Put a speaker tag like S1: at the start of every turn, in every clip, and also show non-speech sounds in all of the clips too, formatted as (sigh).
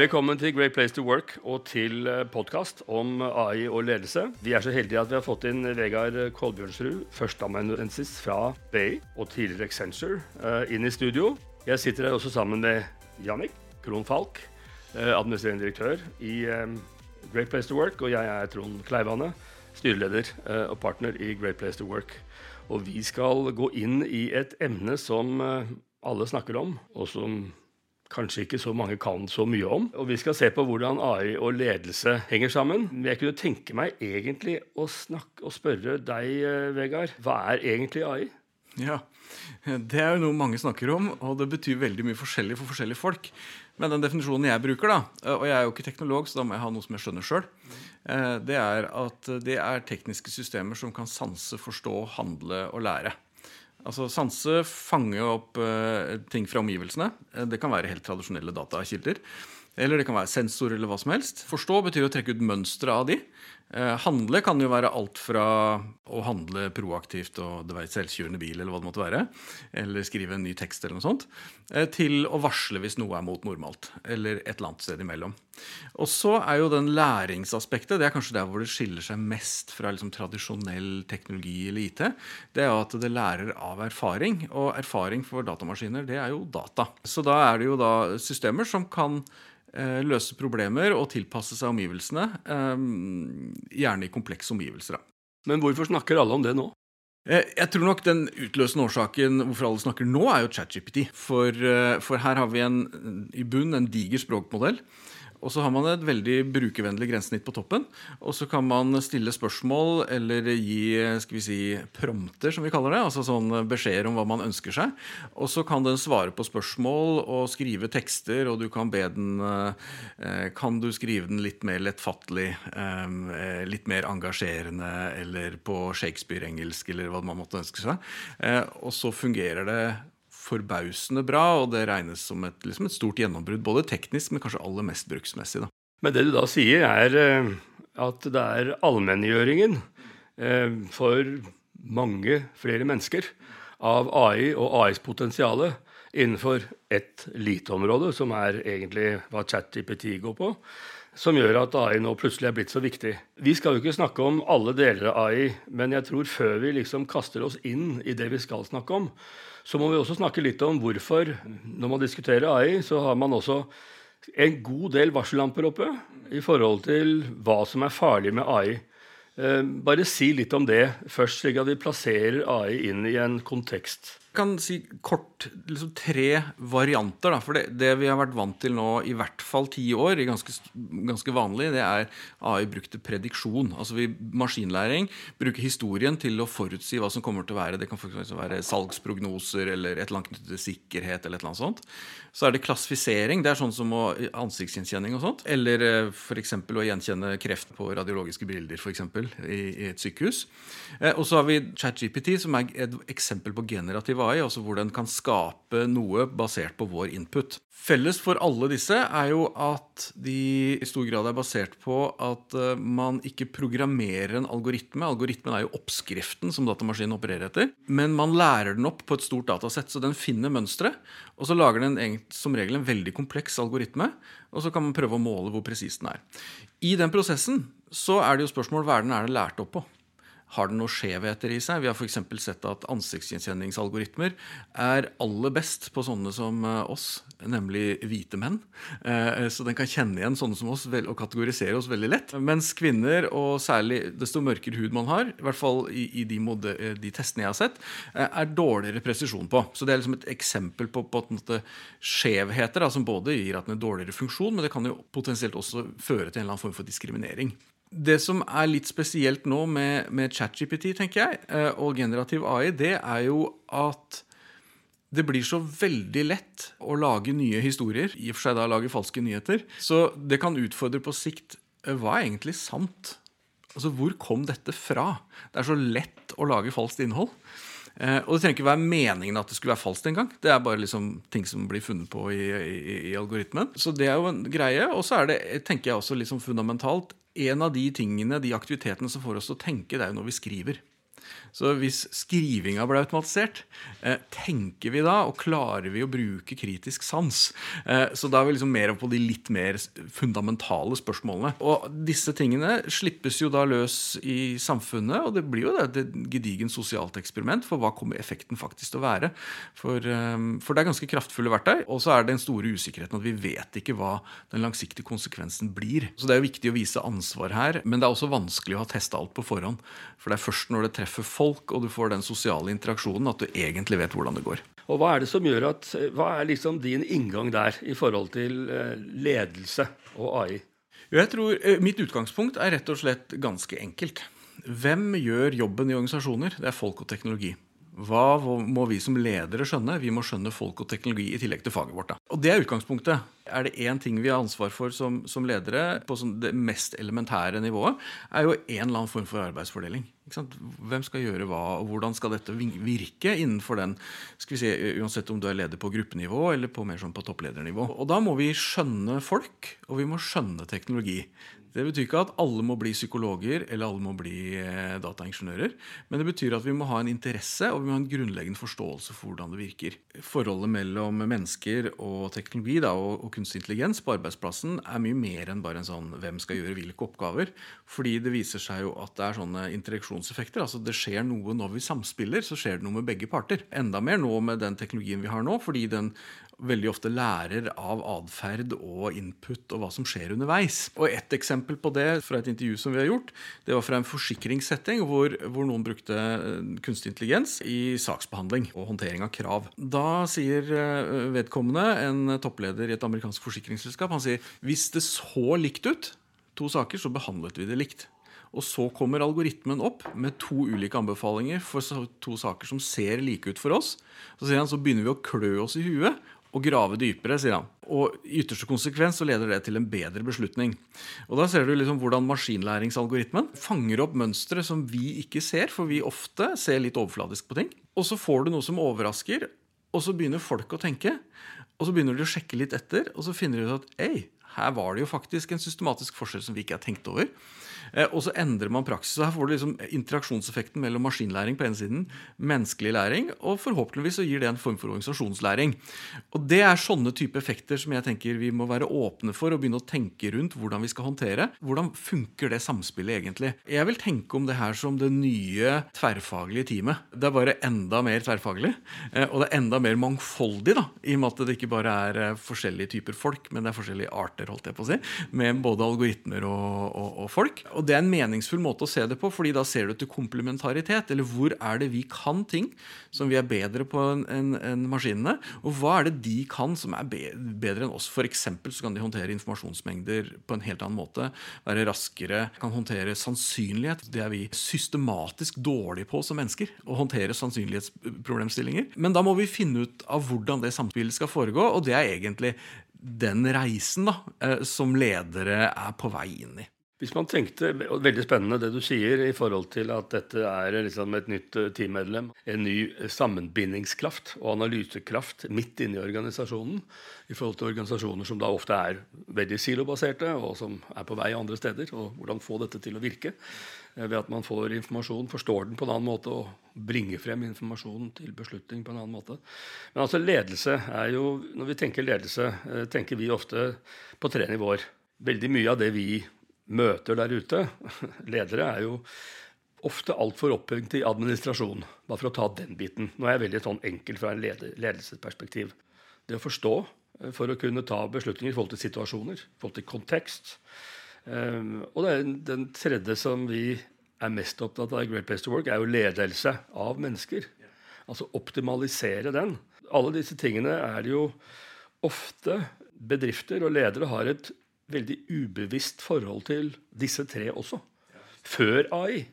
S1: Velkommen til Great Place to Work og til podkast om AI og ledelse. Vi er så heldige at vi har fått inn Vegard Kolbjørnsrud, førsteamanuensis fra BI og tidligere Accenture, eh, inn i studio. Jeg sitter her også sammen med Jannik Krohn Falk, eh, administrerende direktør i eh, Great Place to Work. Og jeg er Trond Kleivane, styreleder og partner i Great Place to Work. Og vi skal gå inn i et emne som alle snakker om, og som kanskje ikke så mange kan så mye om. Og vi skal se på hvordan AI og ledelse henger sammen. Men jeg kunne tenke meg egentlig å snakke og spørre deg, eh, Vegard. Hva er egentlig AI?
S2: Ja, Det er jo noe mange snakker om, og det betyr veldig mye forskjellig for forskjellige folk. Men den definisjonen jeg bruker, da, og jeg er jo ikke teknolog, så da må jeg ha noe som jeg skjønner sjøl, eh, det er at det er tekniske systemer som kan sanse, forstå, handle og lære. Altså Sanse fanger opp uh, ting fra omgivelsene. Eh, det kan være helt tradisjonelle datakilder. Eller det kan være sensor eller hva som helst. Forstå betyr å trekke ut mønstre av de. Eh, handle kan jo være alt fra å handle proaktivt og det være selvkjørende bil, eller hva det måtte være, eller skrive en ny tekst, eller noe sånt, eh, til å varsle hvis noe er mot normalt, eller et eller annet sted imellom. Og så er jo den læringsaspektet det er kanskje der hvor det skiller seg mest fra liksom tradisjonell teknologi eller IT. Det er jo at det lærer av erfaring, og erfaring for datamaskiner, det er jo data. Så da er det jo da systemer som kan løse problemer og tilpasse seg omgivelsene. Eh, gjerne i komplekse omgivelser.
S1: Men hvorfor snakker alle om det nå?
S2: Eh, jeg tror nok Den utløsende årsaken hvorfor alle snakker nå, er jo ChatGPT. For, for her har vi en, i bunn en diger språkmodell og så har man et veldig brukervennlig grensesnitt på toppen. Og så kan man stille spørsmål eller gi skal vi si, prompter, som vi kaller det. Altså sånn beskjeder om hva man ønsker seg. Og så kan den svare på spørsmål og skrive tekster, og du kan be den eh, Kan du skrive den litt mer lettfattelig, eh, litt mer engasjerende, eller på Shakespeare-engelsk, eller hva man måtte ønske seg. Eh, og så fungerer det forbausende bra, og det regnes som et, liksom et stort gjennombrudd. Både teknisk, men kanskje aller mest bruksmessig. Da.
S1: Men det du da sier, er eh, at det er allmenngjøringen eh, for mange flere mennesker av AI og AIs potensial innenfor ett lite område, som er egentlig hva ChatGPT går på, som gjør at AI nå plutselig er blitt så viktig. Vi skal jo ikke snakke om alle deler av AI, men jeg tror før vi liksom kaster oss inn i det vi skal snakke om, så må vi også snakke litt om hvorfor, når man diskuterer AI, så har man også en god del varsellamper oppe i forhold til hva som er farlig med AI. Eh, bare si litt om det først, slik at vi plasserer AI inn i en kontekst.
S2: Jeg kan si kort liksom tre varianter. Da. For det, det, vi har vært vant til nå i hvert fall ti år, ganske, ganske, vanlig, det er AI brukt til prediksjon. Altså vi, Maskinlæring bruker historien til å forutsi hva som kommer til å være. Det kan faktisk være salgsprognoser eller et eller annet knyttet til sikkerhet. eller et eller annet sånt. Så er det klassifisering. Det er sånn som ansiktsgjenkjenning og sånt. Eller eh, f.eks. å gjenkjenne kreft på radiologiske bilder for eksempel, i, et sykehus. Eh, og så har vi ChatGPT, som er et eksempel på generativ AI, altså hvor den kan skape noe basert på vår input. Felles for alle disse er jo at de i stor grad er basert på at eh, man ikke programmerer en algoritme. Algoritmen er jo oppskriften som datamaskinen opererer etter. Men man lærer den opp på et stort datasett, så den finner mønstre. Og så lager den som regel en veldig kompleks algoritme, og så kan man prøve å måle hvor presis den er. I den prosessen så er det jo spørsmål hva er den er det lært opp på. Har den noen skjevheter i seg? Vi har f.eks. sett at ansiktsgjenkjenningsalgoritmer er aller best på sånne som eh, oss, nemlig hvite menn. Eh, så den kan kjenne igjen sånne som oss og kategorisere oss veldig lett. Mens kvinner, og særlig desto mørkere hud man har, i hvert fall i de, mode, eh, de testene jeg har sett, er dårligere presisjon på. Så det er liksom et eksempel på, på skjevheter da, som både gir at den er dårligere funksjon, men det kan jo potensielt også føre til en eller annen form for diskriminering. Det som er litt spesielt nå med, med ChatGPT tenker jeg, eh, og generativ AI, det er jo at det blir så veldig lett å lage nye historier, i og for seg da lage falske nyheter. Så det kan utfordre på sikt eh, hva er egentlig sant? Altså, Hvor kom dette fra? Det er så lett å lage falskt innhold. Eh, og det trenger ikke være meningen at det skulle være falskt engang. Det er bare liksom ting som blir funnet på i, i, i algoritmen. Så det er jo en greie. Og så er det, tenker jeg også liksom fundamentalt, en av de tingene, de aktivitetene som får oss til å tenke, det er jo når vi skriver. Så hvis skrivinga ble automatisert, eh, tenker vi da, og klarer vi å bruke kritisk sans? Eh, så da er vi liksom mer på de litt mer fundamentale spørsmålene. Og disse tingene slippes jo da løs i samfunnet, og det blir jo det, et gedigent sosialt eksperiment for hva kommer effekten faktisk til å være. For, eh, for det er ganske kraftfulle verktøy, og så er det den store usikkerheten at vi vet ikke hva den langsiktige konsekvensen blir. Så det er jo viktig å vise ansvar her, men det er også vanskelig å ha testa alt på forhånd. For det er først når det treffer folk, og du får den sosiale interaksjonen, at du egentlig vet hvordan det går.
S1: Og Hva er det som gjør at, hva er liksom din inngang der i forhold til eh, ledelse og AI?
S2: Jeg tror eh, Mitt utgangspunkt er rett og slett ganske enkelt. Hvem gjør jobben i organisasjoner? Det er folk og teknologi. Hva må vi som ledere skjønne? Vi må skjønne folk og teknologi i tillegg til faget vårt. Da. Og det er utgangspunktet. Er det én ting vi har ansvar for som, som ledere, på sånn det mest elementære nivået, er jo en eller annen form for arbeidsfordeling. Hvem skal gjøre hva, og hvordan skal dette virke innenfor den skal vi si, Uansett om du er leder på gruppenivå eller på mer sånn på toppledernivå. Og da må vi skjønne folk, og vi må skjønne teknologi. Det betyr ikke at alle må bli psykologer eller alle må bli eh, dataingeniører. Men det betyr at vi må ha en interesse og vi må ha en grunnleggende forståelse for hvordan det virker. Forholdet mellom mennesker og teknologi da, og, kunstig intelligens på arbeidsplassen er mye mer enn bare en sånn hvem skal gjøre hvilke oppgaver. Fordi det viser seg jo at det er sånne interaksjonseffekter. altså Det skjer noe når vi samspiller, så skjer det noe med begge parter. Enda mer nå med den teknologien vi har nå, fordi den veldig ofte lærer av atferd og input og hva som skjer underveis. Og Et eksempel på det fra et intervju som vi har gjort, det var fra en forsikringssetting hvor, hvor noen brukte eh, kunstig intelligens i saksbehandling og håndtering av krav. Da sier eh, vedkommende, en toppleder i et amerikansk forsikringsselskap, han sier hvis det så likt ut, to saker, så behandlet vi det likt. Og så kommer algoritmen opp med to ulike anbefalinger for to saker som ser like ut for oss. Så, han, så begynner vi å klø oss i huet og grave dypere, sier han. Og i ytterste konsekvens så leder det til en bedre beslutning. Og Da ser du liksom hvordan maskinlæringsalgoritmen fanger opp mønstre som vi ikke ser, for vi ofte ser litt overfladisk på ting. Og så får du noe som overrasker, og så begynner folk å tenke. Og så begynner de å sjekke litt etter, og så finner de ut at ei, her var det jo faktisk en systematisk forskjell som vi ikke har tenkt over. Eh, og så endrer man praksis. Så her får du liksom interaksjonseffekten mellom maskinlæring på ene siden, menneskelig læring, og forhåpentligvis så gir det en form for organisasjonslæring. Og det er sånne type effekter som jeg tenker vi må være åpne for og begynne å tenke rundt hvordan vi skal håndtere. Hvordan funker det samspillet egentlig? Jeg vil tenke om det her som det nye tverrfaglige teamet. Det er bare enda mer tverrfaglig, eh, og det er enda mer mangfoldig, da, i og med at det ikke bare er eh, forskjellige typer folk, men det er forskjellige arter, holdt jeg på å si, med både algoritmer og, og, og folk. Det er en meningsfull måte å se det på, fordi da ser du til komplementaritet. Eller hvor er det vi kan ting som vi er bedre på enn en, en maskinene? Og hva er det de kan som er bedre enn oss? F.eks. så kan de håndtere informasjonsmengder på en helt annen måte. Være raskere. Kan håndtere sannsynlighet. Det er vi systematisk dårlige på som mennesker. Å håndtere sannsynlighetsproblemstillinger. Men da må vi finne ut av hvordan det samspillet skal foregå, og det er egentlig den reisen da, eh, som ledere er på vei inn i.
S1: Hvis man tenkte, og Veldig spennende det du sier i forhold til at dette er liksom et nytt eh, teammedlem. En ny eh, sammenbindingskraft og analysekraft midt inne i organisasjonen. I forhold til organisasjoner som da ofte er veldig silobaserte, og som er på vei andre steder. Og hvordan få dette til å virke. Eh, ved at man får informasjon, forstår den på en annen måte og bringer frem informasjon til beslutning på en annen måte. Men altså ledelse er jo Når vi tenker ledelse, tenker vi ofte på tre nivåer. Veldig mye av det vi møter der ute, (laughs) ledere, er jo ofte altfor opphengt i administrasjon. Bare for å ta den biten. Nå er jeg veldig sånn enkel fra en ledelsesperspektiv. Det å forstå eh, for å kunne ta beslutninger i forhold til situasjoner, i forhold til kontekst. Um, og det er den tredje som vi er mest opptatt av i Great Place to Work, er jo ledelse av mennesker. Altså optimalisere den. Alle disse tingene er det jo ofte bedrifter og ledere har et veldig ubevisst forhold til disse tre også. Før AI.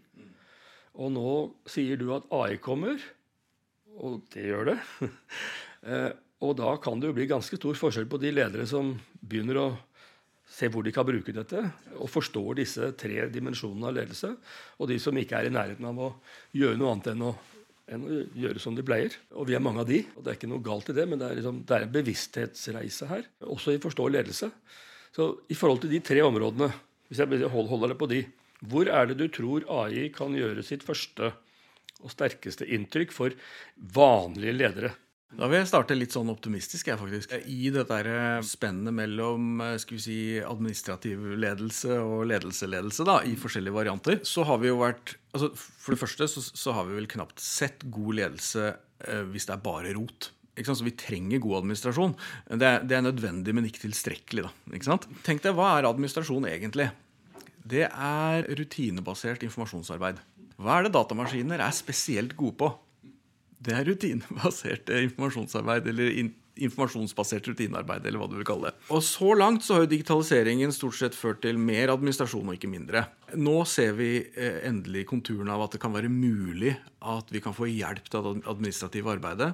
S1: Og nå sier du at AI kommer, og det gjør det. (laughs) Eh, og da kan det jo bli ganske stor forskjell på de ledere som begynner å se hvor de kan bruke dette, og forstår disse tre dimensjonene av ledelse, og de som ikke er i nærheten av å gjøre noe annet enn å, enn å gjøre som de pleier. Og vi er mange av de, og det er ikke noe galt i det, men det er, liksom, det er en bevissthetsreise her, også i forstå ledelse. Så i forhold til de tre områdene, hvis jeg holder det på de, hvor er det du tror AI kan gjøre sitt første og sterkeste inntrykk for vanlige ledere?
S2: Da vil jeg starte litt sånn optimistisk, jeg faktisk. I det der eh, spennet mellom eh, skal vi si, administrativ ledelse og ledelse-ledelse da, i forskjellige varianter, så har vi jo vært altså For det første så, så har vi vel knapt sett god ledelse eh, hvis det er bare rot. Så Vi trenger god administrasjon. Det er, det er, nødvendig, men ikke tilstrekkelig. ikke? Tenk deg, Hva er administrasjon egentlig? Det er rutinebasert informasjonsarbeid. Hva er det datamaskiner er spesielt gode på? Det er rutinebasert informasjonsarbeid, eller in informasjonsbasert rutinearbeid, eller hva du vil kalle det. Og så langt så har jo digitaliseringen stort sett ført til mer administrasjon og ikke mindre. Nå ser vi eh, endelig konturene av at det kan være mulig at vi kan få hjelp til det administrative arbeidet.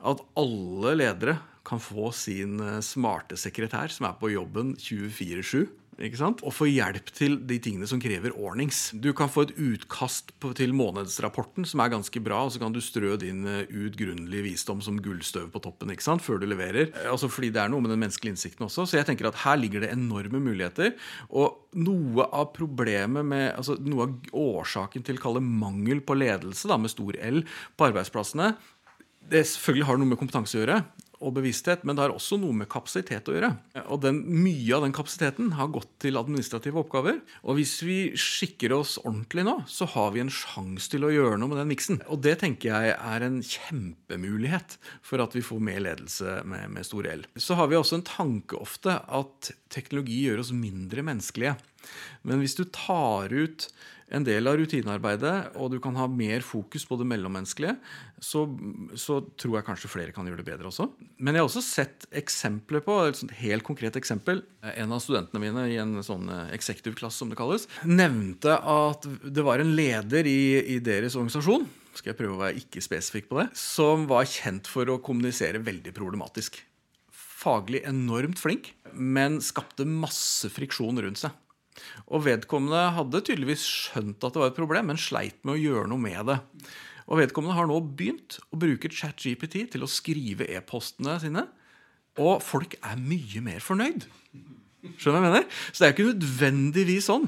S2: At alle ledere kan få sin eh, smarte sekretær som er på jobben 24-7 og få hjelp til de tingene som krever ordnings. Du kan få et utkast på, til månedsrapporten som er ganske bra, og så kan du strø din uutgrunnelige visdom som gullstøv på toppen før du leverer. Eh, altså Fordi det er noe med den menneskelige innsikten også. Så jeg tenker at her ligger det enorme muligheter. Og noe av problemet med, altså noe av årsaken til å kalle mangel på ledelse da, med stor L på arbeidsplassene, det selvfølgelig har noe med kompetanse å gjøre og bevissthet, men det har også noe med kapasitet å gjøre. Og den, Mye av den kapasiteten har gått til administrative oppgaver. Og hvis vi skikker oss ordentlig nå, så har vi en sjanse til å gjøre noe med den miksen. Og det tenker jeg er en kjempemulighet for at vi får mer ledelse med, med stor L. Så har vi også en tanke ofte at teknologi gjør oss mindre menneskelige. Men hvis du tar ut en del av rutinearbeidet, og du kan ha mer fokus på det mellommenneskelige, så, så, tror jeg kanskje flere kan gjøre det bedre også. Men jeg har også sett eksempler på et helt konkret eksempel. En av studentene mine i en sånn eh, executive class, som det kalles, nevnte at det var en leder i, i deres organisasjon skal jeg prøve å være ikke spesifikk på det, som var kjent for å kommunisere veldig problematisk. Faglig enormt flink, men skapte masse friksjon rundt seg. Og vedkommende hadde tydeligvis skjønt at det var et problem, men sleit med å gjøre noe med det. Og vedkommende har nå begynt å bruke ChatGPT til å skrive e-postene sine. Og folk er mye mer fornøyd. Skjønner du hva jeg mener? Så det er ikke nødvendigvis sånn.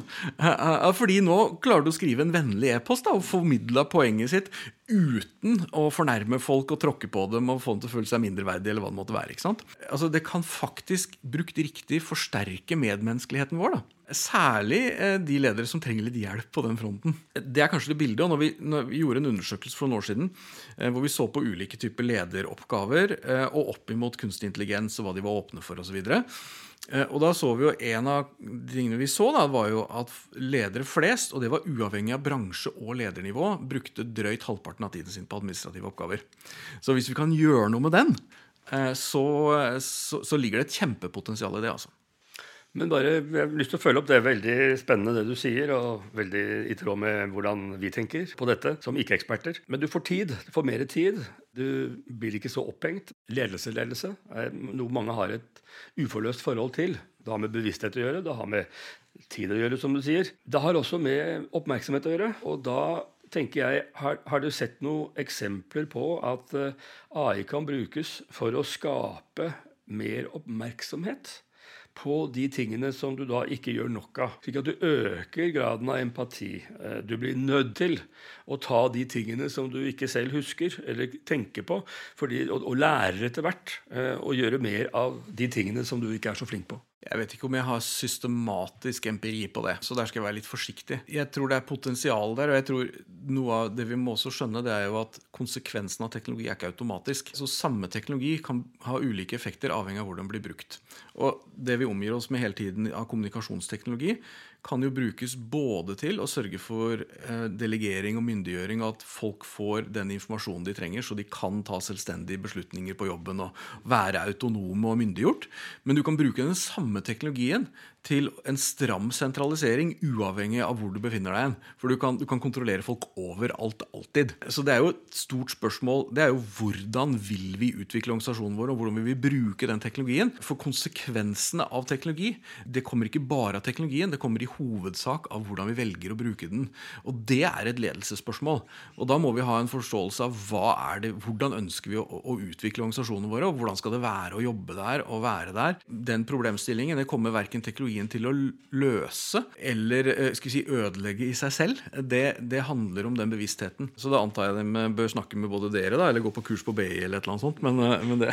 S2: Fordi nå klarer du å skrive en vennlig e-post og formidle poenget sitt uten å fornærme folk og tråkke på dem og få dem til å føle seg mindreverdige. eller hva Det måtte være, ikke sant? Altså, det kan faktisk, brukt riktig, forsterke medmenneskeligheten vår. da. Særlig eh, de ledere som trenger litt hjelp på den fronten. Det er kanskje det bildet. og når vi, når vi gjorde en undersøkelse for noen år siden eh, hvor vi så på ulike typer lederoppgaver eh, og opp imot kunstig intelligens og hva de var åpne for osv., og da så vi jo En av tingene vi så, da, var jo at ledere flest, og det var uavhengig av bransje og ledernivå, brukte drøyt halvparten av tiden sin på administrative oppgaver. Så hvis vi kan gjøre noe med den, så, så, så ligger det et kjempepotensial i det. altså.
S1: Men bare, jeg har lyst til å følge opp. Det veldig spennende det du sier, og veldig i tråd med hvordan vi tenker på dette som ikke-eksperter. Men du får tid. Du får mer tid. Du blir ikke så opphengt. Ledelse-ledelse er noe mange har et uforløst forhold til. Det har med bevissthet å gjøre, det har med tid å gjøre, som du sier. Det har også med oppmerksomhet å gjøre. Og da tenker jeg, har, har, du sett noen eksempler på at eh, AI kan brukes for å skape mer oppmerksomhet? På de tingene som du da ikke gjør nok av. Slik at du øker graden av empati. Eh, du blir nødt til å ta de tingene som du ikke selv husker eller tenker på, fordi, og, og lærer etter hvert eh, å gjøre mer av de tingene som du ikke er så flink på.
S2: Jeg vet ikke om jeg har systematisk empiri på det, så der skal jeg være litt forsiktig. Jeg tror det er potensial der, og jeg tror noe av det vi må også skjønne, det er jo at konsekvensen av teknologi er ikke automatisk. Så samme teknologi kan ha ulike effekter avhengig av hvor den blir brukt. Og det vi omgir oss med hele tiden av kommunikasjonsteknologi, kan jo brukes både til å sørge for eh, delegering og myndiggjøring, at folk får den informasjonen de trenger, så de kan ta selvstendige beslutninger på jobben og være autonome og myndiggjort. Men du kan bruke den samme teknologien til en stram sentralisering, uavhengig av hvor du befinner deg. For du kan, du kan kontrollere folk overalt, alltid. Så det er jo et stort spørsmål. Det er jo hvordan vil vi utvikle organisasjonen vår, og hvordan vil vi bruke den teknologien? For konsekvensene av teknologi det kommer ikke bare av teknologien, det kommer i hovedsak av hvordan vi velger å bruke den. Og det er et ledelsesspørsmål. Og da må vi ha en forståelse av det, hvordan ønsker vi å, å utvikle organisasjonene våre, og hvordan skal det være å jobbe der og være der. Den problemstillingen det kommer verken teknologien til å løse eller eh, si, ødelegge i seg selv. Det, det handler om den bevisstheten. Så da antar jeg de bør snakke med både dere, da, eller gå på kurs på BI eller et eller annet sånt. Men, eh, men det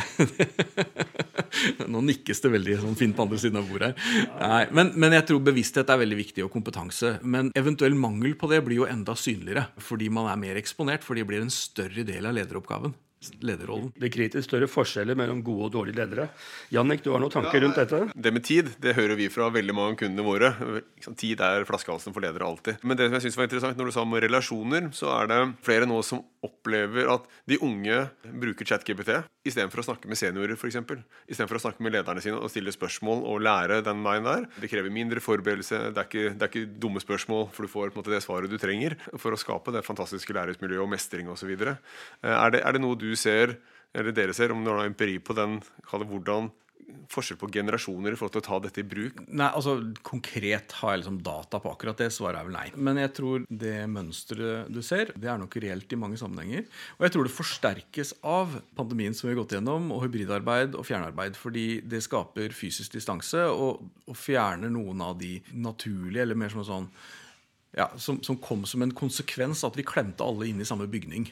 S2: (laughs) Nå nikkes det veldig sånn fint på andre siden av bordet her. Nei, men, men, jeg tror bevissthet er veldig viktig, og kompetanse. Men eventuell mangel på det blir jo enda synligere fordi man er mer eksponert, fordi det blir en større del av lederoppgaven lederrollen.
S1: Det er kritisk større forskjeller mellom gode og dårlige ledere. Jannik, du har noen tanker ja, rundt dette?
S3: Det med tid det hører vi fra veldig mange av kundene våre. Tid er flaskehalsen for ledere alltid. Men det som jeg synes var interessant når du sa om relasjoner, så er det flere nå som opplever at de unge bruker ChatGPT istedenfor å snakke med seniorer, f.eks. Istedenfor å snakke med lederne sine og stille spørsmål og lære den veien der. Det krever mindre forberedelse. Det er ikke, det er ikke dumme spørsmål, for du får på en måte det svaret du trenger for å skape det fantastiske læringsmiljøet og mestring osv. Er, det, er det noe du ser, eller dere ser, om dere har empiri på den, hvordan forskjell på generasjoner i forhold til å ta dette i bruk?
S2: Nei, altså Konkret har jeg liksom data på akkurat det. Svaret er vel nei. Men jeg tror det mønsteret du ser, det er nok reelt i mange sammenhenger. Og jeg tror det forsterkes av pandemien som vi har gått gjennom, og hybridarbeid og fjernarbeid. Fordi det skaper fysisk distanse og, og fjerner noen av de naturlige, eller mer som en sånn ja, som, som kom som en konsekvens at vi klemte alle inn i samme bygning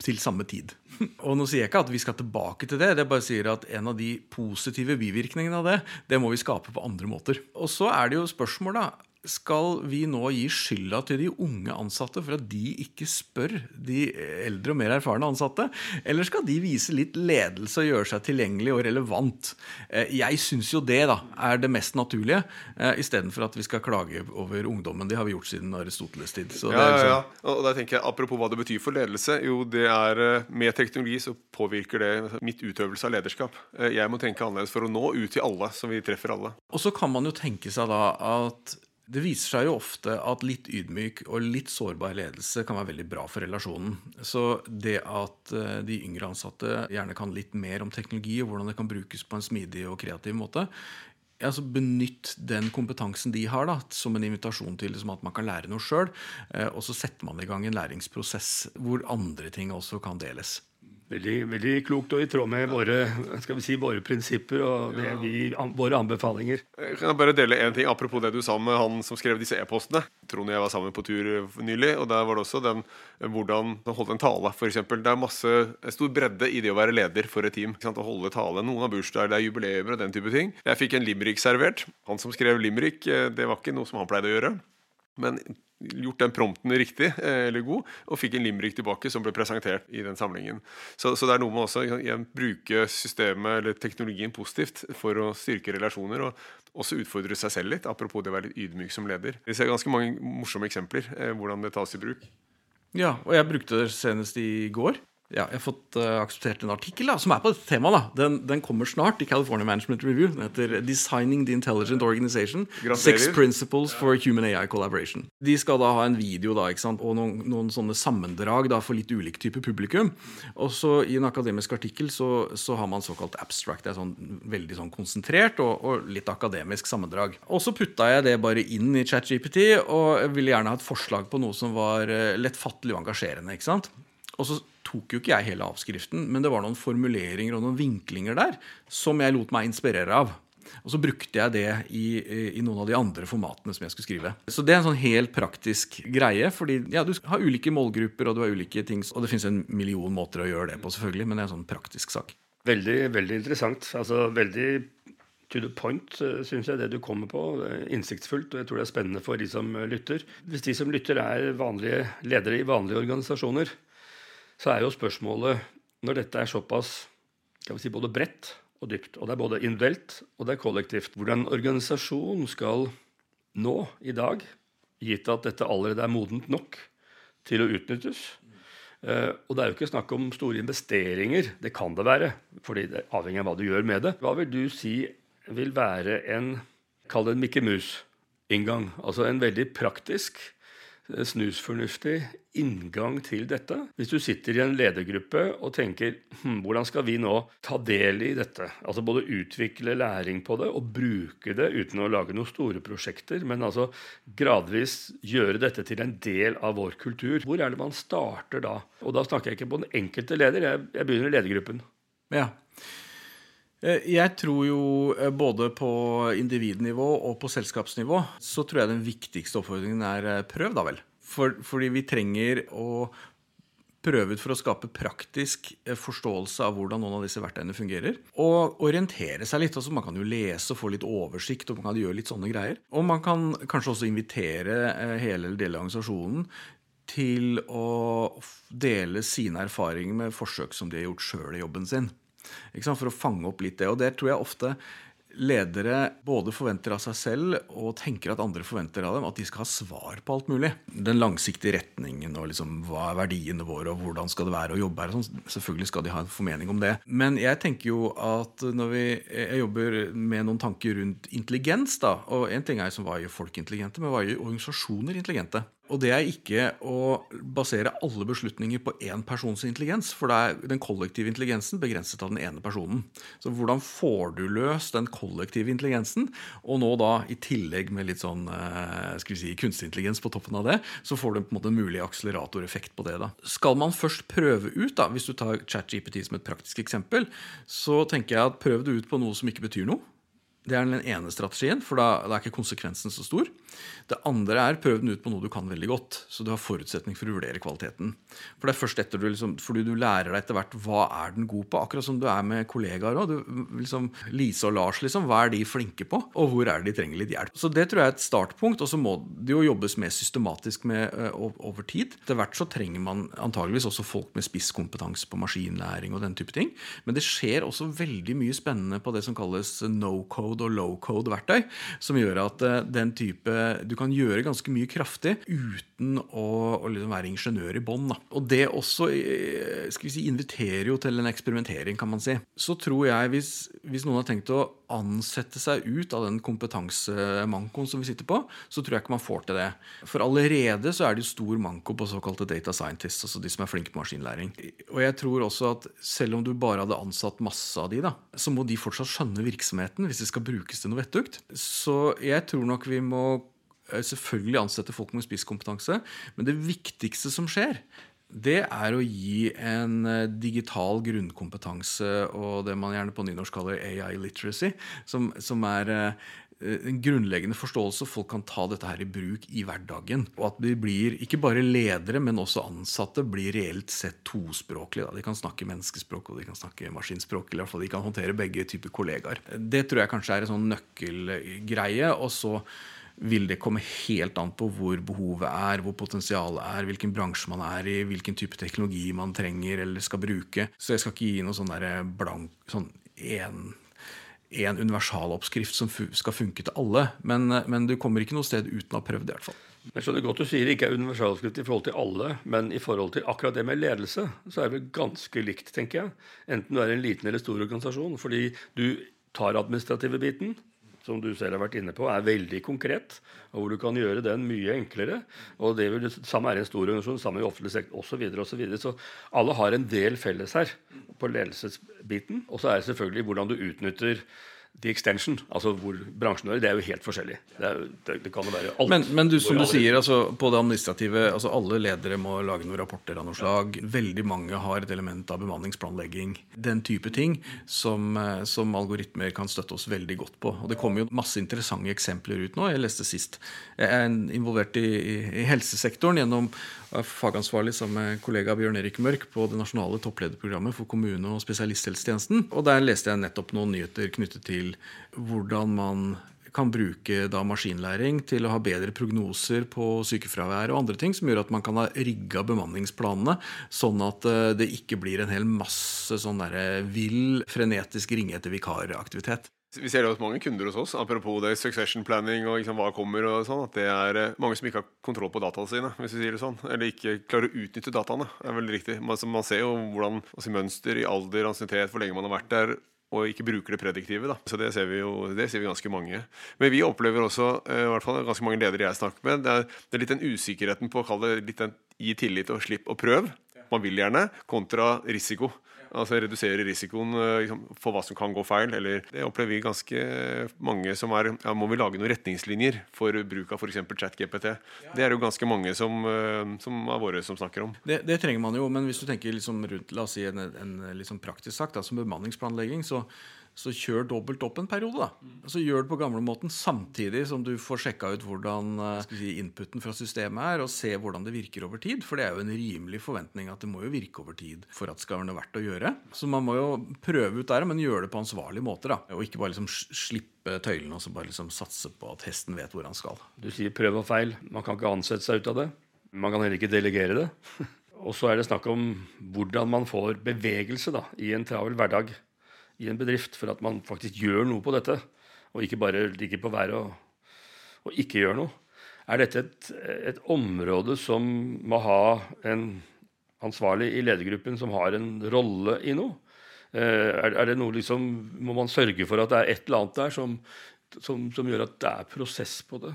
S2: til samme tid. (laughs) Og nå sier jeg ikke at vi skal tilbake til det. Det bare sier at en av de positive bivirkningene av det, det må vi skape på andre måter. Og så er det jo spørsmål, da skal vi nå gi skylda til de unge ansatte for at de ikke spør de eldre og mer erfarne ansatte? Eller skal de vise litt ledelse og gjøre seg tilgjengelig og relevant? Eh, jeg syns jo det da, er det mest naturlige, eh, istedenfor at vi skal klage over ungdommen. Det har vi gjort siden Aristoteles' tid.
S3: Ja, ja, liksom- ja, Og der tenker jeg, Apropos hva det betyr for ledelse. jo det er eh, Med teknologi så påvirker det mitt utøvelse av lederskap. Jeg må tenke annerledes for å nå ut til alle, så vi treffer alle.
S2: Og så kan man jo tenke seg da at det viser seg jo ofte at litt ydmyk og litt sårbar ledelse kan være veldig bra for relasjonen. Så det at eh, de yngre ansatte gjerne kan litt mer om teknologi og hvordan det kan brukes på en smidig og kreativ måte, altså Benytt den kompetansen de har, da, som en invitasjon til liksom, at man kan lære noe sjøl. Eh, og så setter man i gang en læringsprosess hvor andre ting også kan deles.
S1: Veldig, veldig, klokt og i tråd med våre, si, våre prinsipper og det, vi, våre anbefalinger.
S3: Jeg kan bare dele en ting Apropos det du sa med han som skrev disse e-postene. Trond og jeg var sammen på tur nylig, og der var det også den hvordan han holdt en tale, f.eks. Det er masse stor bredde i det å være leder for et team. Å holde tale. Noen har bursdager, det er jubileer og den type ting. Jeg fikk en limerick servert. Han som skrev limerick, eh, det var ikke noe som han pleide å gjøre. Men gjort den prompten riktig eh, eller god, og fikk en limerick tilbake som ble presentert i den samlingen. Så, så det er noe med også å bruke systemet eller teknologien positivt for å styrke relasjoner, og også utfordre seg selv litt, apropos det å være litt ydmyk som leder. Vi ser ganske mange morsomme eksempler eh, hvordan det tas i bruk.
S2: Ja, og jeg brukte det senest i går. Ja, jeg har fått uh, akseptert en artikkel da, som er på dette temaet. Den, den, kommer snart i California Management Review. Den heter 'Designing the Intelligent Organization. Gratulerer. Six Principles for Human AI Collaboration'. De skal da ha en video da, ikke sant? og noen, noen sånne sammendrag da, for litt ulik type publikum. Og så I en akademisk artikkel så, så, har man såkalt abstract. Det er sånn, veldig sånn konsentrert og, og, litt akademisk sammendrag. Og så putta jeg det bare inn i ChatGPT, og jeg ville gjerne ha et forslag på noe som var uh, lettfattelig og engasjerende. ikke sant? Og så tok jo ikke jeg hele avskriften, men det var noen formuleringer og noen vinklinger der som jeg lot meg inspirere av. Og så brukte jeg det i, i, noen av de andre formatene som jeg skulle skrive. Så det er en sånn helt praktisk greie, fordi ja, du har ulike målgrupper, og du har ulike ting, og det finnes en million måter å gjøre det på, selvfølgelig, men det er en sånn praktisk sak.
S1: Veldig, veldig interessant. Altså veldig to the point, eh, syns jeg, det du kommer på. Innsiktsfullt, og jeg tror det er spennende for de som lytter. Hvis de som lytter, er vanlige ledere i vanlige organisasjoner, så er jo spørsmålet, når dette er såpass skal vi si, både bredt og dypt, og det er både individuelt og det er kollektivt, hvordan organisasjon skal nå i dag, gitt at dette allerede er modent nok til å utnyttes. Uh, og det er jo ikke snakk om store investeringer. Det kan det være, fordi det er avhengig av hva du gjør med det. Hva vil du si vil være en Kall det en Mikke Mus-inngang. Altså en veldig praktisk snusfornuftig inngang til dette. Hvis du sitter i en ledergruppe og tenker hm, hvordan skal vi nå ta del i dette? Altså både utvikle læring på det og bruke det uten å lage noen store prosjekter, men altså gradvis gjøre dette til en del av vår kultur. Hvor er det man starter da? Og da snakker jeg ikke på den enkelte leder, jeg, jeg begynner i ledergruppen.
S2: Ja. Eh, jeg tror jo eh, både på individnivå og på selskapsnivå så tror jeg den viktigste oppfordringen er eh, prøv, da vel. For, fordi vi trenger å prøve ut for å skape praktisk forståelse av hvordan noen av disse verktøyene fungerer. Og orientere seg litt. altså Man kan jo lese og få litt oversikt, og man kan gjøre litt sånne greier. Og man kan kanskje også invitere hele eller deler av organisasjonen til å dele sine erfaringer med forsøk som de har gjort sjøl i jobben sin. For å fange opp litt det. Og det tror jeg ofte ledere både forventer av seg selv og tenker at andre forventer av dem at de skal ha svar på alt mulig. Den langsiktige retningen og liksom, hva er verdiene våre og hvordan skal det være å jobbe her. Sånn. Selvfølgelig skal de ha en formening om det. Men jeg tenker jo at når vi, jeg jobber med noen tanker rundt intelligens, da, og en ting er som hva gjør folk intelligente, men hva gjør organisasjoner intelligente? Og det er ikke å basere alle beslutninger på én persons intelligens. For det er den kollektive intelligensen begrenset av den ene personen. Så hvordan får du løst den kollektive intelligensen? Og nå da i tillegg med litt sånn eh, skal vi si, kunstig intelligens på toppen av det, så får du på en måte en mulig akseleratoreffekt på det. da. Skal man først prøve ut, da, hvis du tar ChatGPT som et praktisk eksempel, så tenker jeg at prøv det ut på noe som ikke betyr noe. Det er den ene strategien, for da, da, er ikke konsekvensen så stor. Det andre er prøv den ut på noe du kan veldig godt, så du har forutsetning for å vurdere kvaliteten. For det er først etter du liksom, fordi du lærer deg etter hvert hva er den god på, akkurat som du er med kollegaer òg. Liksom, Lise og Lars, liksom, hva er de flinke på, og hvor er det de trenger litt hjelp. Så det tror jeg er et startpunkt, og så må det jo jobbes mer systematisk med uh, over tid. Etter hvert så trenger man antageligvis også folk med spisskompetanse på maskinlæring og den type ting. Men det skjer også veldig mye spennende på det som kalles no code code og low code verktøy, som gjør at eh, den type Du kan gjøre ganske mye kraftig uten å, å liksom være ingeniør i bånn. Og det også eh, skal vi si, inviterer jo til en eksperimentering, kan man si. Så tror jeg, hvis, hvis noen har tenkt å ansette seg ut av den kompetansemankoen som vi sitter på, så tror jeg ikke man får til det. For allerede så er det jo stor manko på såkalte data scientists, altså de som er flinke på maskinlæring. Og jeg tror også at selv om du bare hadde ansatt masse av de, da, så må de fortsatt skjønne virksomheten hvis de skal brukes til noe vettugt. Så jeg tror nok vi må eh, selvfølgelig ansette folk med spisskompetanse, men det viktigste som skjer, det er å gi en eh, digital grunnkompetanse og det man gjerne på nynorsk kaller AI literacy, som, som er eh, en grunnleggende forståelse. Folk kan ta dette her i bruk i hverdagen. Og at de blir ikke bare ledere, men også ansatte blir reelt sett tospråklige. De kan snakke menneskespråk og de kan snakke maskinspråk. eller i hvert fall De kan håndtere begge typer kollegaer. Det tror jeg kanskje er en sånn nøkkelgreie. og så vil det komme helt an på hvor behovet er, hvor potensialet er, hvilken bransje man er i, hvilken type teknologi man trenger eller skal bruke. Så jeg skal ikke gi noe sånn blank sånn en en universaloppskrift som skal funke til alle. Men, men, du kommer ikke noe sted uten å ha prøvd det. i hvert fall.
S1: Jeg skjønner godt du sier det ikke er universaloppskrift i forhold til alle, men i forhold til akkurat det med ledelse, så er det ganske likt, tenker jeg. Enten du er en liten eller stor organisasjon. Fordi du tar administrative biten, som du selv har vært inne på, er veldig konkret, og hvor du kan gjøre den mye enklere. og det vil, Samme er en stor organisasjon, samme i offentlig sektor osv. Så, videre, og så, videre. så alle har en del felles her på ledelsesbiten. Og så er det selvfølgelig hvordan du utnytter The Extension, altså hvor bransjen er, det er jo helt forskjellig. Det, er, det, det kan jo være alt.
S2: Men, men du, som du sier, altså, på det administrative altså Alle ledere må lage noen rapporter av noe slag. Veldig mange har et element av bemanningsplanlegging. Den type ting som, eh, som, algoritmer kan støtte oss veldig godt på. Og det kommer jo masse interessante eksempler ut nå. Jeg leste sist. Jeg er involvert i, i, i helsesektoren gjennom fagansvarlig sammen med kollega Bjørn Erik Mørk på det nasjonale topplederprogrammet for kommune- og spesialisthelsetjenesten. Og der leste jeg nettopp noen nyheter knyttet til hvordan man kan bruke maskinlæring til å ha bedre prognoser på sykefravær og andre ting, som gjør at man kan ha rigga bemanningsplanene sånn at eh, det ikke blir en hel masse sånn vill, frenetisk ringe etter vikaraktivitet.
S3: Vi ser det hos mange kunder hos oss, apropos det succession planning og liksom hva kommer, og sånn, at det er eh, mange som ikke har kontroll på dataene sine, hvis vi sier det sånn. Eller ikke klarer å utnytte dataene. er veldig riktig. Man, man ser jo hvordan altså, mønster i alder, ansiennitet, hvor lenge man har vært der, og ikke bruker det prediktive. Da. Så det ser vi jo det ser vi ganske mange. Men vi opplever også, eh, i hvert fall ganske mange ledere jeg snakker med, det er, det er litt den usikkerheten på å kalle det litt den gi tillit og slipp og prøv. Man vil gjerne, kontra risiko. Altså redusere risikoen eh, liksom, for hva som kan gå feil. Eller det opplever vi ganske mange som er ja, Må vi lage noen retningslinjer for bruk av f.eks. ChatGPT? Det er jo ganske mange som, eh, som er våre som snakker om.
S2: Det, det, trenger man jo, men hvis du tenker liksom rundt la oss si en, en, en liksom praktisk sak, da, som bemanningsplanlegging, så så kjør dobbelt opp en periode. da. Så Gjør det på gamlemåten samtidig som du får sjekka ut hvordan eh, si, inputen fra systemet er, og se hvordan det virker over tid. For det er jo en rimelig forventning at det må jo virke over tid for at det skal være noe verdt å gjøre. Så man må jo prøve ut der, men gjøre det på ansvarlig måte. da. Og ikke bare liksom slippe tøylene og så bare liksom satse på at hesten vet hvor han skal.
S1: Du sier prøv og feil. Man kan ikke ansette seg ut av det. Man kan heller ikke delegere det. (laughs) Og så er det snakk om hvordan man får bevegelse da, i en travel hverdag i en bedrift for at man faktisk gjør noe på dette, og ikke bare ligger på været og, og, ikke gjør noe. Er dette et, et, område som må ha en ansvarlig i ledergruppen som har en rolle i noe? Eh, er, er, det noe liksom, Må man sørge for at det er et eller annet der som, som, som gjør at det er prosess på det?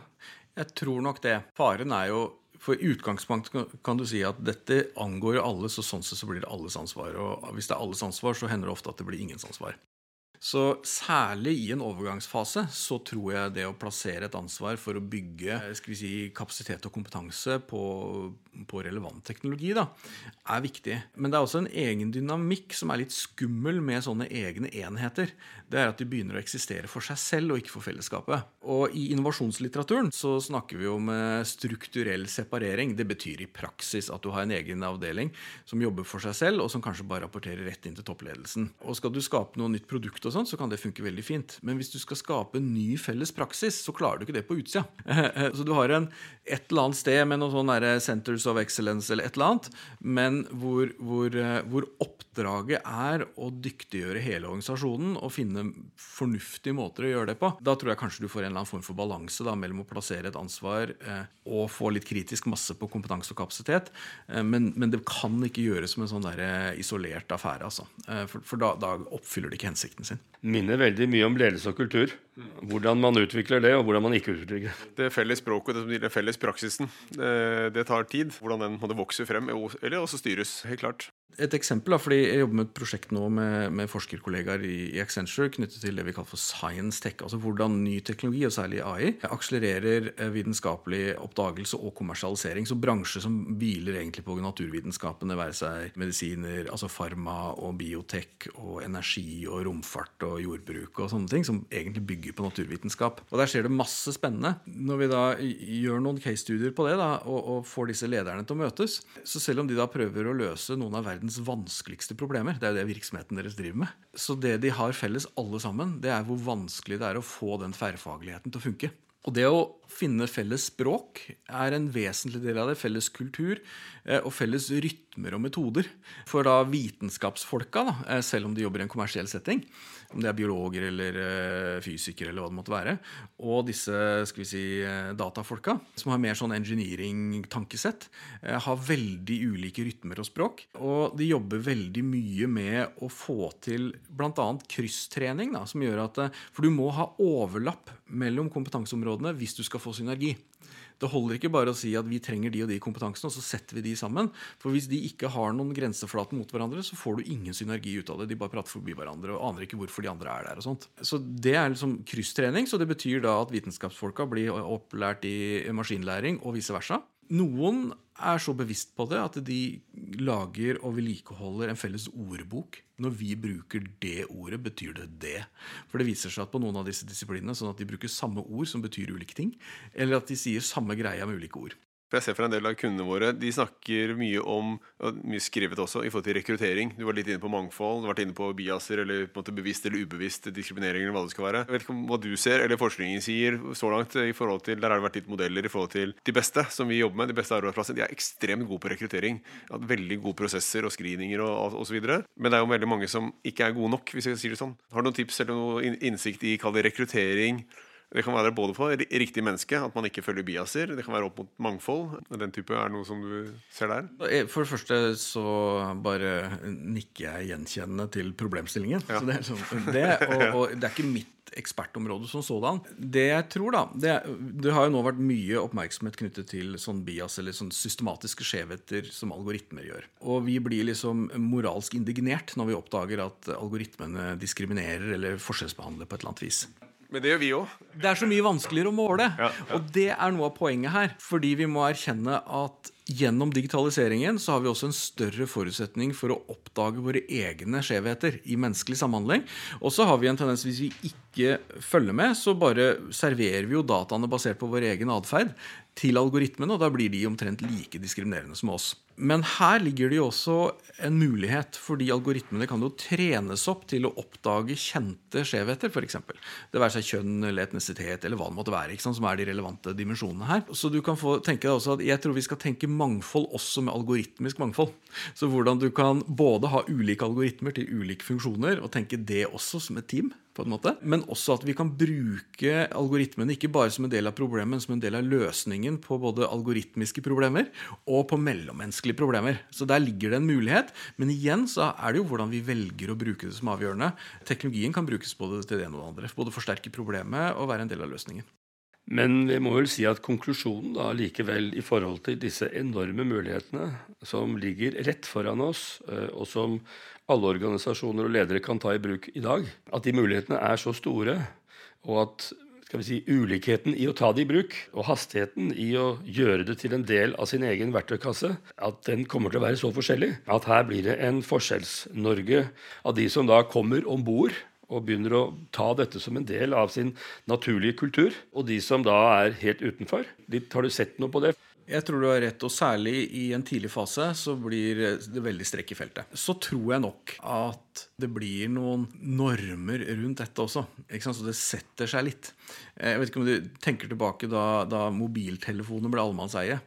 S2: Jeg tror nok det. Faren er jo for i utgangspunktet kan du si at dette angår alle, så sånn sett så blir det alles ansvar. Og hvis det er alles ansvar, så hender det ofte at det blir ingens ansvar. Så særlig i en overgangsfase så tror jeg det å plassere et ansvar for å bygge eh, si, kapasitet og kompetanse på, på relevant teknologi da, er viktig. Men det er også en egen dynamikk som er litt skummel med sånne egne enheter. Det er at de begynner å eksistere for seg selv og ikke for fellesskapet. Og i innovasjonslitteraturen så snakker vi om eh, strukturell separering. Det betyr i praksis at du har en egen avdeling som jobber for seg selv, og som kanskje bare rapporterer rett inn til toppledelsen. Og skal du skape noe nytt produkt og sånn, så kan det funke veldig fint. Men hvis du skal skape en ny felles praksis, så klarer du ikke det på utsida. (laughs) Så du har en, et eller annet sted med noen sånne Centers of Excellence eller et eller annet, men hvor, hvor, eh, hvor oppdraget er å dyktiggjøre hele organisasjonen og finne fornuftige måter å gjøre det på. Da tror jeg kanskje du får en eller annen form for balanse da, mellom å plassere et ansvar eh, og få litt kritisk masse på kompetanse og kapasitet. Eh, men, men, det kan ikke gjøres som en sånn eh, isolert affære. Altså. Eh, for, for da, da oppfyller det ikke hensikten sin
S1: minner veldig mye om ledelse og kultur. Hvordan man utvikler det, og hvordan man ikke utvikler det.
S3: Det felles språket og den felles praksisen, det tar tid. Hvordan den måtte vokse frem, eller også styres. Helt klart
S2: et eksempel, da, fordi Jeg jobber med et prosjekt nå med, med forskerkollegaer i, i, Accenture knyttet til det vi kaller for science tech. altså Hvordan ny teknologi, og særlig AI, akselererer eh, vitenskapelig oppdagelse og kommersialisering. Så bransjer som hviler egentlig på naturvitenskapene, være seg medisiner, altså farma og biotek og energi og romfart og jordbruk og sånne ting, som egentlig bygger på naturvitenskap. Og Der skjer det masse spennende. Når vi da gjør noen case-studier på det da, og, og får disse lederne til å møtes, så selv om de da prøver å løse noen av verdens vanskeligste problemer. Det er jo det virksomheten deres driver med. Så det de har felles alle sammen, det er hvor vanskelig det er å få den tverrfagligheten til å funke. Og det å finne felles språk er en vesentlig del av det. Felles kultur eh, og felles rytmer og metoder. For da vitenskapsfolka, da, eh, selv om de jobber i en kommersiell setting, om det er biologer eller uh, fysikere eller hva det måtte være, og disse skal vi si, datafolka, som har mer sånn engineering-tankesett, har veldig ulike rytmer og språk. Og de jobber veldig mye med å få til bl.a. krysstrening, da, som gjør at For du må ha overlapp mellom kompetanseområdene hvis du skal få synergi. Det holder ikke bare å si at vi trenger de og de kompetansene, og så setter vi de sammen. For hvis de ikke har noen grenseflater mot hverandre, så får du ingen synergi ut av det. De bare prater forbi hverandre og aner ikke hvorfor de andre er der. og sånt. Så det er liksom krysstrening. Så det betyr da at vitenskapsfolka blir opplært i maskinlæring og vice versa. Noen er så bevisst på det at de lager og vedlikeholder en felles ordbok. Når vi bruker det ordet, betyr det det. For det viser seg at på noen av disse disiplinene sånn at de bruker samme ord som betyr ulike ting, eller at de sier samme greia med ulike ord.
S3: For jeg ser for en del av kundene våre, De snakker mye om mye skrevet også, i forhold til rekruttering. Du var litt inne på mangfold, du har inne på biaser eller på en måte bevisst eller ubevisst diskriminering. eller hva det skal være. Jeg vet ikke om hva du ser, eller forskningen sier så langt. i forhold til, Der har det vært litt modeller i forhold til de beste som vi jobber med. De beste arbeidsplassene. De er ekstremt gode på rekruttering. Har veldig gode prosesser og screeninger og osv. Men det er jo veldig mange som ikke er gode nok, hvis jeg sier det sånn. Har du noen tips eller noen innsikt i kall det rekruttering? Det kan være både for riktig menneske, at man ikke følger biaser. Det kan være opp mot mangfold. Den type er noe som du ser der?
S2: Eh, for det første så bare nikker jeg gjenkjennende til problemstillingen. Ja. Så det, sånn, det, og, (laughs) og det er ikke mitt ekspertområde som sådan. Det jeg tror, da det, det, har jo nå vært mye oppmerksomhet knyttet til sånn bias, eller sånn systematiske skjevheter som algoritmer gjør. Og vi blir liksom moralsk indignert når vi oppdager at algoritmene diskriminerer eller forskjellsbehandler på et eller annet vis.
S3: Men det gjør vi òg.
S2: Det er så mye vanskeligere å måle. Ja, ja. Og det er noe av poenget her. Fordi vi må erkjenne at gjennom digitaliseringen så har vi også en større forutsetning for å oppdage våre egne skjevheter i menneskelig samhandling. Og så har vi en tendens, hvis vi ikke følger med, så bare serverer vi jo dataene basert på vår egen atferd til algoritmene, og da blir de omtrent like diskriminerende som oss. Men her ligger det jo også en mulighet, fordi algoritmene kan jo trenes opp til å oppdage kjente skjevheter, f.eks. Det være seg kjønn eller etnisitet eller hva det måtte være, som er de relevante dimensjonene her. Så du kan få tenke deg også at jeg tror vi skal tenke mangfold også med algoritmisk mangfold. Så hvordan du kan både ha ulike algoritmer til ulike funksjoner, og tenke det også som et team. Men også at vi kan bruke algoritmene ikke bare som en del av problemet, men som en del av løsningen på både algoritmiske problemer og på mellommenneskelige problemer. Så der ligger det en mulighet. Men igjen så er det jo hvordan vi velger å bruke det som avgjørende. Teknologien kan brukes både til det ene og det andre. Både forsterke problemet og være en del av løsningen.
S1: Men vi må vel si at konklusjonen da likevel i forhold til disse enorme mulighetene som ligger rett foran oss, eh, og som alle organisasjoner og ledere kan ta i bruk i dag, at de mulighetene er så store, og at skal vi si, ulikheten i å ta det i bruk, og hastigheten i å gjøre det til en del av sin egen verktøykasse, at den kommer til å være så forskjellig at her blir det en Forskjells-Norge av de som da kommer om bord og begynner å ta dette som en del av sin naturlige kultur, og de som da er helt utenfor. Litt, har du sett noe på det?
S2: Jeg tror du har rett, og særlig i en tidlig fase så blir det veldig strekk i feltet. Så tror jeg nok at det blir noen normer rundt dette også. Så det setter seg litt. Jeg vet ikke om du tenker tilbake da, da mobiltelefoner ble allemannseie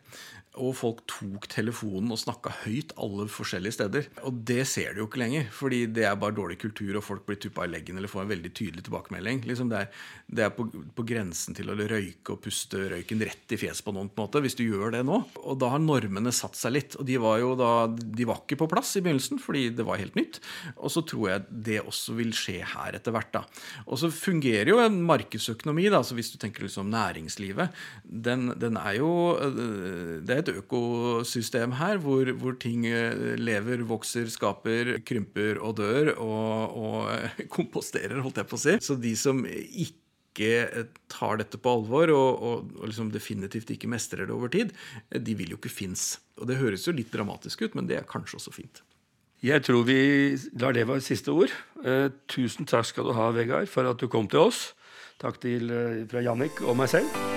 S2: og folk tok telefonen og snakka høyt alle forskjellige steder. Og det ser du jo ikke lenger, fordi det er bare dårlig kultur, og folk blir tuppa i leggen eller får en veldig tydelig tilbakemelding. Liksom det, er, det er, på, på, grensen til å røyke og puste røyken rett i fjeset på noen, på en måte, hvis du gjør det nå. Og da har normene satt seg litt. Og de var jo da, de var ikke på plass i begynnelsen, fordi det var helt nytt. Og så tror jeg det også vil skje her etter hvert. da. Og så fungerer jo en markedsøkonomi, da, så hvis du tenker liksom næringslivet, den, den er jo det er et et økosystem her hvor, hvor, ting eh, lever, vokser, skaper, krymper og dør og, og (laughs) komposterer, holdt jeg på å si. Så de som ikke tar dette på alvor og, og, og liksom definitivt ikke mestrer det over tid, de vil jo ikke finnes. Og det høres jo litt dramatisk ut, men det er kanskje også fint.
S1: Jeg tror vi lar det være siste ord. Eh, tusen takk skal du ha, Vegard, for at du kom til oss. Takk til, eh, fra Jannik og meg selv.